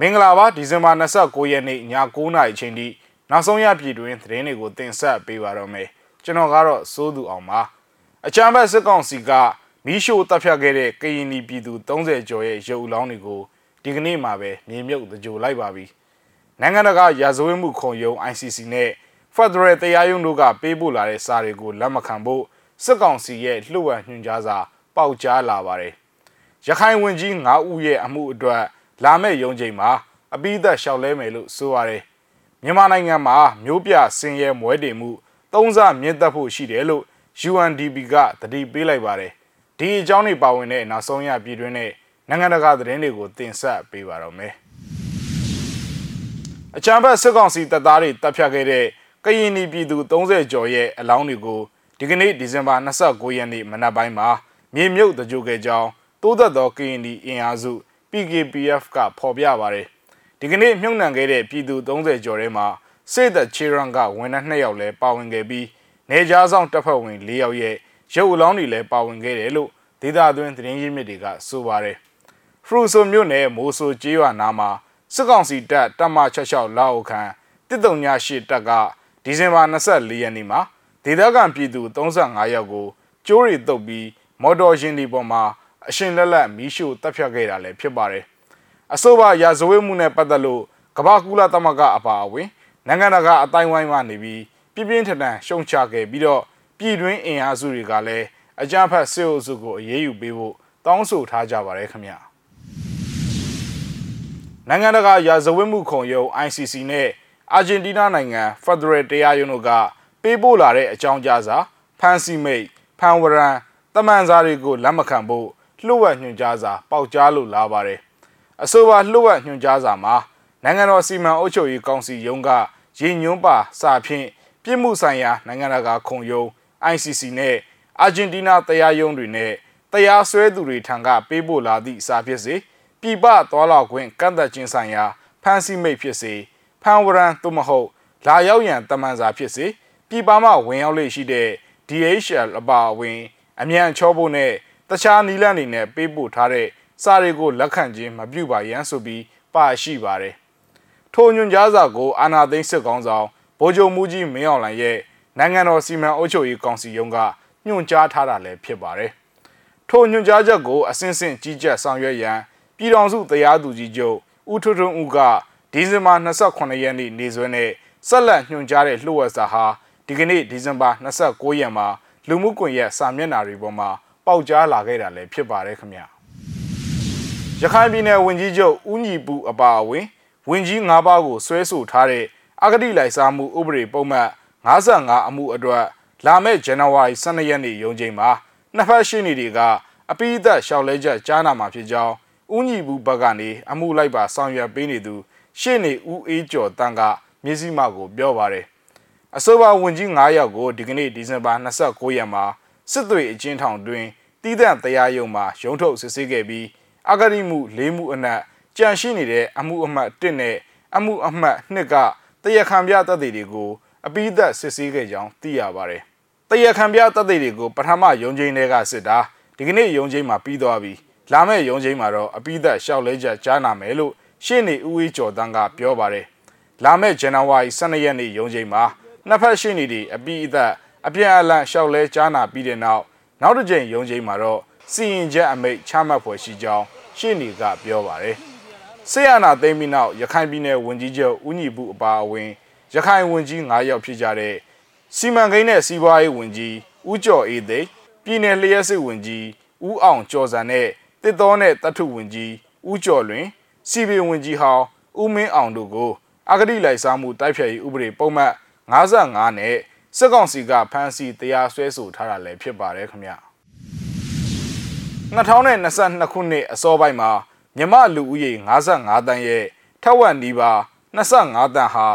မင်္ဂလာပါဒီဇင်ဘာ29ရက်နေ့ည9:00နာရီချိန်ထိနောက်ဆုံးရပြည်တွင်သတင်းတွေကိုတင်ဆက်ပေးပါတော့မယ်ကျွန်တော်ကတော့စိုးသူအောင်ပါအချမ်းဘတ်စစ်ကောင်စီကမီးရှို့တပ်ဖြတ်ခဲ့တဲ့ကရင်ပြည်သူ30ကျော်ရဲ့ရုပ်အလောင်းတွေကိုဒီကနေ့မှပဲမြေမြုပ်တကြိုလိုက်ပါပြီနိုင်ငံတကာရာဇဝတ်မှုခုံရုံး ICC နဲ့ Federal တရားရုံးတို့ကပေးပို့လာတဲ့စာတွေကိုလက်မခံဖို့စစ်ကောင်စီရဲ့လှုပ်ဝက်ညွှန်ကြားစာပေါက်ကြားလာပါတယ်ရခိုင်ဝင်ကြီး9ဦးရဲ့အမှုအတွက် လာမယ့်ရုံးချိန်မှာအပိသက်လျှောက်လဲမယ်လို့ဆိုရတယ်မြန်မာနိုင်ငံမှာမျိုးပြစင်ရဲမွဲတင်မှုသုံးစားမြင့်တက်ဖို့ရှိတယ်လို့ UNDP ကတတိပေးလိုက်ပါတယ်ဒီအကြောင်းတွေပါဝင်တဲ့နောက်ဆုံးရပြည်တွင်းနဲ့နိုင်ငံတကာသတင်းတွေကိုတင်ဆက်ပေးပါတော့မယ်အချမ်းဘတ်စစ်ကောင်စီတပ်သားတွေတပ်ဖြတ်ခဲ့တဲ့ကရင်ပြည်သူ30ကျော်ရဲ့အလောင်းတွေကိုဒီကနေ့ဒီဇင်ဘာ29ရက်နေ့မနက်ပိုင်းမှာမြေမြုပ်တကြိုခဲ့ကြောင်းတိုးသက်သောကရင်အင်အားစု PKPF ကဖော်ပြပါတယ်ဒီကနေ့မြုံနှံခဲ့တဲ့ပြည်သူ30ကျော်ထဲမှာစေတချီရန်ကဝန်ထမ်း2ယောက်လည်းပါဝင်ခဲ့ပြီးနေကြားဆောင်တပ်ဖွဲ့ဝင်4ယောက်ရဲ့ရုပ်အလောင်းတွေလည်းပါဝင်ခဲ့တယ်လို့ဒေသတွင်းသတင်းရင်းမြစ်တွေကဆိုပါတယ်ဖရူဆိုမြို့နယ်မိုးဆိုကျေးရွာနားမှာစစ်ကောင်စီတပ်တပ်မ66လောက်ခန့်တစ်တုံညာရှိတပ်ကဒီဇင်ဘာ24ရက်နေ့မှာဒေသခံပြည်သူ35ယောက်ကိုကျိုးရီတုပ်ပြီးမော်တော်ယာဉ်ဒီပေါ်မှာ အရှင်လက်လက်မီးရှို့တပ်ဖြတ်ခဲ့တာလည်းဖြစ်ပါတယ်။အဆိုပါရာဇဝတ်မှုနဲ့ပတ်သက်လို့ကမ္ဘာကူလာသမဂ္ဂအပါအဝင်နိုင်ငံတကာအတိုင်းဝိုင်းမှနေပြီးပြင်းပြင်းထန်ထန်ရှုံချခဲ့ပြီးတော့ပြည်တွင်းအင်အားစုတွေကလည်းအကြမ်းဖက်စစ်အုပ်စုကိုအရေးယူပေးဖို့တောင်းဆိုထားကြပါတယ်ခင်ဗျာ။နိုင်ငံတကာရာဇဝတ်မှုခုံရုံး ICC နဲ့အာဂျင်တီးနားနိုင်ငံဖက်ဒရယ်တရားရုံးတို့ကပေးပို့လာတဲ့အကြောင်းကြားစာဖန်စီမိတ်ဖန်ဝရန်တမန်စာတွေကိုလက်မခံဖို့ လှုပ်ဝက်ညွှန်ကြားစာပေါက်ကြားလို့လာပါတယ်အဆိုပါလှုပ်ဝက်ညွှန်ကြားစာမှာနိုင်ငံတော်စီမံအုပ်ချုပ်ရေးကောင်စီရုံးကရည်ညွှန်းပါစာဖြင့်ပြည်မှုဆိုင်ရာနိုင်ငံတကာခုံရုံး ICC နဲ့အာဂျင်တီးနားတရားရုံးတွေနဲ့တရားစွဲသူတွေထံကပေးပို့လာသည့်စာဖြစ်စေပြည်ပသွားလာခွင့်ကန့်သက်ခြင်းဆိုင်ရာဖန်ဆီးမိတ်ဖြစ်စေဖန်ဝရန်သို့မဟုတ်လာရောက်ရန်တမန်စာဖြစ်စေပြည်ပမှဝင်ရောက်လေရှိတဲ့ DHL အပါအဝင် အမြန်ချောဖို့နဲ့ တခြားနီလန်းတွေနဲ့ပေးပို့ထားတဲ့စာတွေကိုလက်ခံခြင်းမပြုပါရန်ဆိုပြီးပါရှိပါတယ်။ထိုညွန်ကြားစာကိုအာနာသိန်းစစ်ကောင်းဆောင်ဗိုလ်ချုပ်မူကြီးမင်းအောင်လှိုင်ရဲ့နိုင်ငံတော်စီမံအုပ်ချုပ်ရေးကောင်စီရုံးကညွှန်ကြားထားတာလည်းဖြစ်ပါတယ်။ထိုညွှန်ကြားချက်ကိုအစဉ်စဉ်ကြီးကြပ်ဆောင်ရွက်ရန်ပြည်တော်စုတရားသူကြီးချုပ်ဦးထွန်းထွန်းဦးကဒီဇင်ဘာ28ရက်နေ့နေ့စွဲနဲ့ဆက်လက်ညွှန်ကြားတဲ့လှုပ်ဝက်စာဟာဒီကနေ့ဒီဇင်ဘာ29ရက်မှာလူမှုကွန်ရက်စာမျက်နှာတွေပေါ်မှာ ပေါက်ကြားလာခဲ့တာလည်းဖြစ်ပါတယ်ခင်ဗျာရခိုင်ပြည်နယ်ဝန်ကြီးချုပ်ဦးညီပူအပါအဝင်ဝန်ကြီး၅ပါးကိုဆွဲဆိုထားတဲ့အဂတိလိုက်စားမှုဥပဒေပုံမှန်55အမှုအတွက်လာမယ့်ဇန်နဝါရီ12ရက်နေ့ရုံးချိန်မှာနှစ်ဖက်ရှိနေတွေကအပိသက်ရှောက်လဲချက်ကြားနာမှာဖြစ်ကြောင်းဦးညီဘူးဘက်ကနေအမှုလိုက်ပါဆောင်ရွက်ပေးနေသူရှေ့နေဦးအေးကျော်တန်းကမျက်စိမှကိုပြောပါတယ်အဆိုပါဝန်ကြီး9ယောက်ကိုဒီကနေ့ဒီဇင်ဘာ29ရက်မှာ စစ်တွေအချင်းထောင်တွင်တည်တံ့တရားရုံးမှာရုံးထုတ်စစ်ဆေးခဲ့ပြီးအဂတိမှု၄မှုအနက်ကြန့်ရှိနေတဲ့အမှုအမှတ်1နဲ့အမှုအမှတ်2ကတရားခံပြတပ်တွေကိုအပိသက်စစ်ဆေးခဲ့ကြောင်းသိရပါတယ်။တရားခံပြတပ်တွေကိုပထမရုံးချင်းတွေကစစ်တာဒီကနေ့ရုံးချင်းမှာပြီးသွားပြီ။လာမယ့်ရုံးချင်းမှာတော့အပိသက်ရှောက်လဲချက်ကြားနာမယ်လို့ရှေ့နေဦးဝေးကျော်တန်းကပြောပါတယ်။လာမယ့်ဇန်နဝါရီ12ရက်နေ့ရုံးချင်းမှာနှစ်ဖက်ရှိနေတဲ့အပိသက် အပြန်အလှန်ရှောက်လဲကြားနာပြီးတဲ့နောက်နောက်တစ်ကြိမ်ရုံးချိန်မှာတော့စီရင်ချက်အမိတ်ချမှတ်ဖွယ်ရှိကြောင်းရှင်းနေကပြောပါတယ်။ဆေးရနာသိမ်းပြီးနောက်ရခိုင်ပြည်နယ်ဝန်ကြီးချုပ်ဦးညီဘူးအပါအဝင်ရခိုင်ဝန်ကြီး9ယောက်ဖြစ်ကြတဲ့စီမံကိန်းနဲ့စီးပွားရေးဝန်ကြီးဦးကျော်အေးသိပြည်နယ်လျှက်စစ်ဝန်ကြီးဦးအောင်ကျော်စံနဲ့တစ်တော်နဲ့တထုဝန်ကြီးဦးကျော်လွင်စီပီဝန်ကြီးဟောင်းဦးမင်းအောင်တို့ကိုအဂတိလိုက်စားမှုတိုက်ဖျက်ရေးဥပဒေပုံမှန်55နဲ့ စစ်ကောင်စီကဖမ်းဆီးတရားစွဲဆိုထားတာလည်းဖြစ်ပါတယ်ခင်ဗျာ2022ခုနှစ်အစောပိုင်းမှာမြမလူဦးရေ55တန်းရဲ့ထက်ဝက်နီးပါး25တန်းဟာ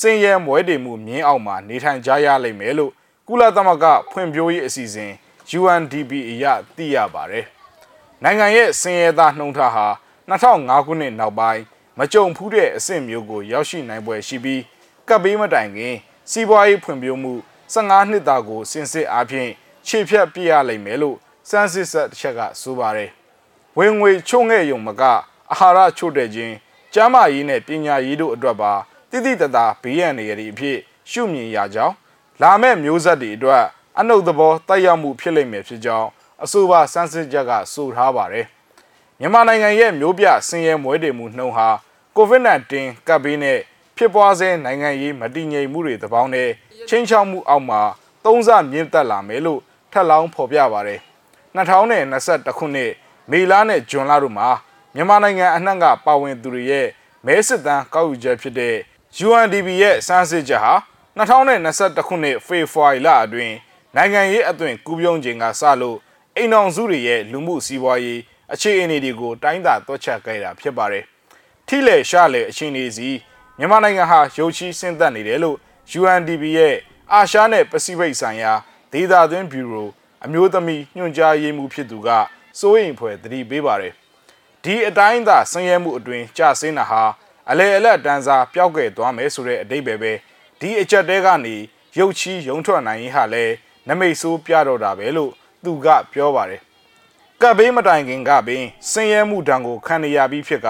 စင်ရဲမွဲတေမှုမြင်းအောင်မှာနေထိုင်ကြရလိမ့်မယ်လို့ကုလသမဂ္ဂဖွံ့ဖြိုးရေးအစီအစဉ် UNDP အရသိရပါတယ်။နိုင်ငံရဲ့စင်ရဲသားနှုံထားဟာ2005ခုနှစ်နောက်ပိုင်းမကြုံဖူးတဲ့အဆင့်မျိုးကိုရောက်ရှိနိုင်ပွဲရှိပြီးကပ်ပေးမတိုင်ခင် စီးပွားရေးဖွံ့ဖြိုးမှု15နှစ်တာကိုစင်စစ်အားဖြင့်ခြေဖြတ်ပြရလိမ့်မယ်လို့စမ်းစစ်ဆက်တစ်ချက်ကဆိုပါတယ်။ဝင်ငွေချို့ငဲ့ယုံမကအာဟာရချို့တဲ့ခြင်းကျမ်းမာရေးနဲ့ပညာရေးတို့အတွက်ပါတိတိတသားဘေးရန်နေရတဲ့အဖြစ်ရှုမြင်ရကြောင်းလာမဲ့မျိုးဆက်တွေအတွက်အနှုတ်သဘောတိုက်ရောက်မှုဖြစ်လိမ့်မယ်ဖြစ်ကြောင်းအဆိုပါစမ်းစစ်ချက်ကဆိုထားပါတယ်မြန်မာနိုင်ငံရဲ့မျိုးပြဆင်းရဲမွဲတေမှုနှုံဟာ COVID-19 ကပ်ဘေးနဲ့ ဖြစ်ပွားစေနိုင်ငံရေးမတည်ငြိမ်မှုတွေတပေါင်းနဲ့ချင်းချောက်မှုအောက်မှာသုံးဆမြင့်တက်လာမယ်လို့ထပ်လောင်းဖော်ပြပါတယ်2021ခုနှစ်မေလနဲ့ဇွန်လတို့မှာမြန်မာနိုင်ငံအနှံ့ကပါဝင်သူတွေရဲ့မဲစစ်တမ်းကောက်ယူချက်ဖြစ်တဲ့ UNDP ရဲ့စမ်းစစ်ချက်ဟာ2021ခုနှစ်ဖေဖော်ဝါရီလအတွင်းနိုင်ငံရေးအသွင်ကူးပြုံးခြင်းကစလို့အိမ်အောင်စုတွေရဲ့လူမှုစီးပွားရေးအခြေအနေတွေကိုတိုင်းတာတွက်ချက်ခဲ့တာဖြစ်ပါတယ်။ထိလေရှာလေအခြေအနေစီ မြန်မာနိုင်ငံဟာရုပ်ချီးဆင့်သက်နေတယ်လို့ UNDP ရဲ့အာရှနဲ့ပစိဖိတ်ဆိုင်ရာဒေသတွင်းဘျူရိုအမျိုးသမီးညွှန်ကြားရေးမှူးဖြစ်သူကစိုးရိမ်ဖွယ်သတိပေးပါတယ်။ဒီအတိုင်းသာဆင်းရဲမှုအတွင်းကျဆင်းတာဟာအလေအလတ်တန်းစားပျောက်ကွယ်သွားမယ်ဆိုတဲ့အတိတ်ပဲပဲဒီအချက်တဲကနေရုပ်ချီးရုံထွက်နိုင်ရင်ဟာလဲနမိတ်ဆိုးပြတော့တာပဲလို့သူကပြောပါတယ်။ကပ်ဘေးမတိုင်ခင်ကပင်ဆင်းရဲမှုတံကိုခံရပြီးဖြစ်က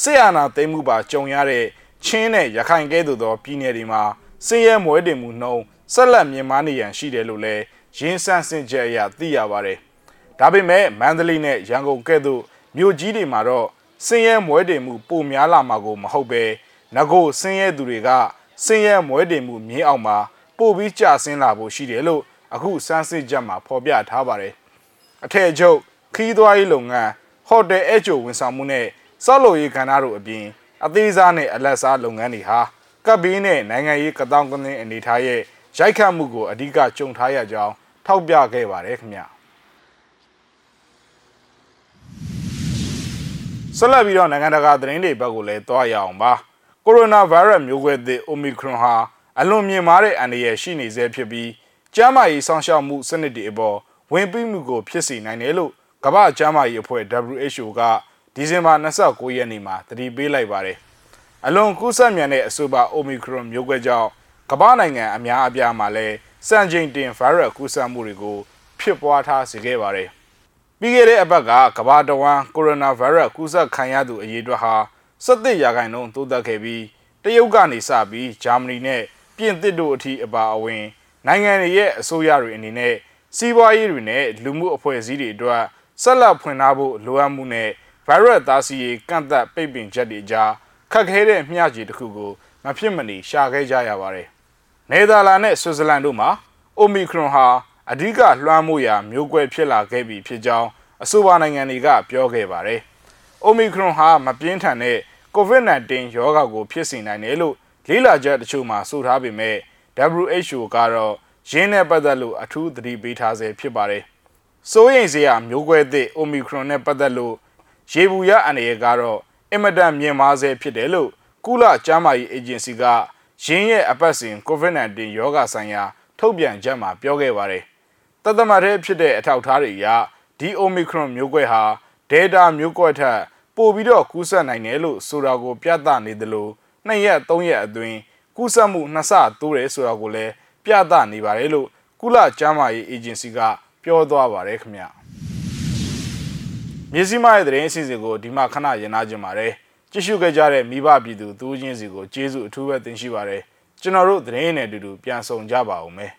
ဆေးအာနာသိမ်းမှုပါကြုံရတဲ့ ချင်းနဲ့ရခိုင်ကဲ့သို့သောပြည်နယ်တွေမှာဆင်းရဲမွဲတင်မှုနှုံဆက်လက်မြင့်မားနေရန်ရှိတယ်လို့လည်းရင်းစမ်းစင်ချက်အရသိရပါတယ်။ဒါပေမဲ့မန္တလေးနဲ့ရန်ကုန်ကဲ့သို့မြို့ကြီးတွေမှာတော့ဆင်းရဲမွဲတင်မှုပိုများလာမှာကိုမဟုတ်ပဲငကိုဆင်းရဲသူတွေကဆင်းရဲမွဲတင်မှုမြင်းအောင်မှာပို့ပြီးကြဆင်းလာဖို့ရှိတယ်လို့အခုစမ်းစစ်ချက်မှာဖော်ပြထားပါတယ်။အထက်ချုပ်ခီးသွွားရေးလုပ်ငန်းဟိုတယ်အချိုဝန်ဆောင်မှုနဲ့စောက်လုပ်ရေးကဏ္ဍတို့အပြင် အသေးစားနဲ့အလက်စားလုပ်ငန်းတွေဟာကပ်ဘေးနဲ့နိုင်ငံရေးကတောင်းကင်းအနေထားရဲ့ရိုက်ခတ်မှုကိုအဓိကကြုံထားရကြောင်းထောက်ပြခဲ့ပါတယ်ခင်ဗျာဆက်လက်ပြီးတော့နိုင်ငံတကာသတင်းတွေဘက်ကိုလည်းတွားရအောင်ပါကိုရိုနာဗိုင်းရပ်မျိုးကွဲသစ် Omicron ဟာအလွန်မြင့်မားတဲ့အန္တရာယ်ရှိနေစေဖြစ်ပြီးကျန်းမာရေးစောင့်ရှောက်မှုစနစ်တွေအပေါ်ဝင်ပြီးမှုကိုဖြစ်စေနိုင်တယ်လို့ကမ္ဘာ့ကျန်းမာရေးအဖွဲ့ WHO က ဒီဇင်ဘာ29ရက်နေ့မှာသတိပေးလိုက်ပါတယ်။အလွန်ကူးစက်မြန်တဲ့အဆိုပါ Omicron မျိုးကွဲကြောင့်ကမ္ဘာနိုင်ငံအများအပြားမှာလည်းစံချိန်တင်ဗိုင်းရပ်ကူးစက်မှုတွေကိုဖြစ်ပွားထားစေခဲ့ပါတယ်။ပြီးခဲ့တဲ့အပတ်ကကမ္ဘာတဝန်းကိုရိုနာဗိုင်းရပ်ကူးစက်ခံရသူအရေအတွက်ဟာ17ရာခိုင်နှုန်းတိုးတက်ခဲ့ပြီးတရုတ်ကနေစပြီးဂျာမနီနဲ့ပြင်သစ်တို့အထိအပါအဝင် နိုင်ငံတွေရဲ့အစိုးရတွေအနေနဲ့စီးပွားရေးတွေနဲ့လူမှုအဖွဲ့အစည်းတွေအတွက်ဆက်လက်ဖွင့်ထားဖို့လိုအပ်မှုနဲ့ ဗိုင်းရပ်သားစီရေးကန့်သက်ပိတ်ပင်ချက်တွေကြားခက်ခဲတဲ့မျှခြေတစ်ခုကိုမဖြစ်မနေရှာခဲ့ကြရပါတယ်။နယ်သာလန်နဲ့ဆွစ်ဇာလန်တို့မှာအိုမီခရွန်ဟာအဓိကလွှမ်းမိုးရာမျိုးကွဲဖြစ်လာခဲ့ပြီဖြစ်ကြောင်းအဆိုပါနိုင်ငံတွေကပြောခဲ့ပါတယ်။အိုမီခရွန်ဟာမပြင်းထန်တဲ့ COVID-19 ရောဂါကိုဖြစ်စေနိုင်တယ်လို့လေးလာချက်တချို့မှာဆိုထားပေမဲ့ WHO ကတော့ရင်းနဲ့ပတ်သက်လို့အထူးသတိပေးထားဆဲဖြစ်ပါတယ်။စိုးရိမ်စရာမျိုးကွဲသစ် Omicron နဲ့ပတ်သက်လို့ ရေဘူးရအန္တရာယ်ကတော့အင်မတန်မြင့်မားဆဲဖြစ်တယ်လို့ကုလကျန်းမာရေးအေဂျင်စီကရင်းရဲ့အပတ်စဉ် COVID-19 ရောဂါဆိုင်ရာ ထုတ်ပြန်ချက်မှာပြောခဲ့ပါတယ်။တသမတ်တဲ့ဖြစ်တဲ့အထောက်အထားတွေအရဒီ Omicron မျိုးကွဲဟာ Delta မျိုးကွဲထက်ပိုပြီးတော့ကူးစက်နိုင်တယ်လို့ဆိုတာကို ပြသနေသလိုနှစ်ရက်သုံးရက်အတွင်းကူးစက်မှုနှစ်ဆတိုးတယ်ဆိုတာကိုလည်းပြသနေပါတယ်လို့ကုလကျန်းမာရေးအေဂျင်စီကပြောသွားပါတယ်ခင်ဗျ မြစည်းမရဲ့သတင်းအစီအစဉ်ကိုဒီမှာခဏရင်နာကြပါတယ်ကြည့်ရှုခဲ့ကြတဲ့မိဘပြည်သူသူချင်းစီကိုကျေးဇူးအထူးပဲတင်ရှိပါတယ်ကျွန်တော်တို့သတင်းနဲ့အတူတူပြန်ဆောင်ကြပါဦးမယ်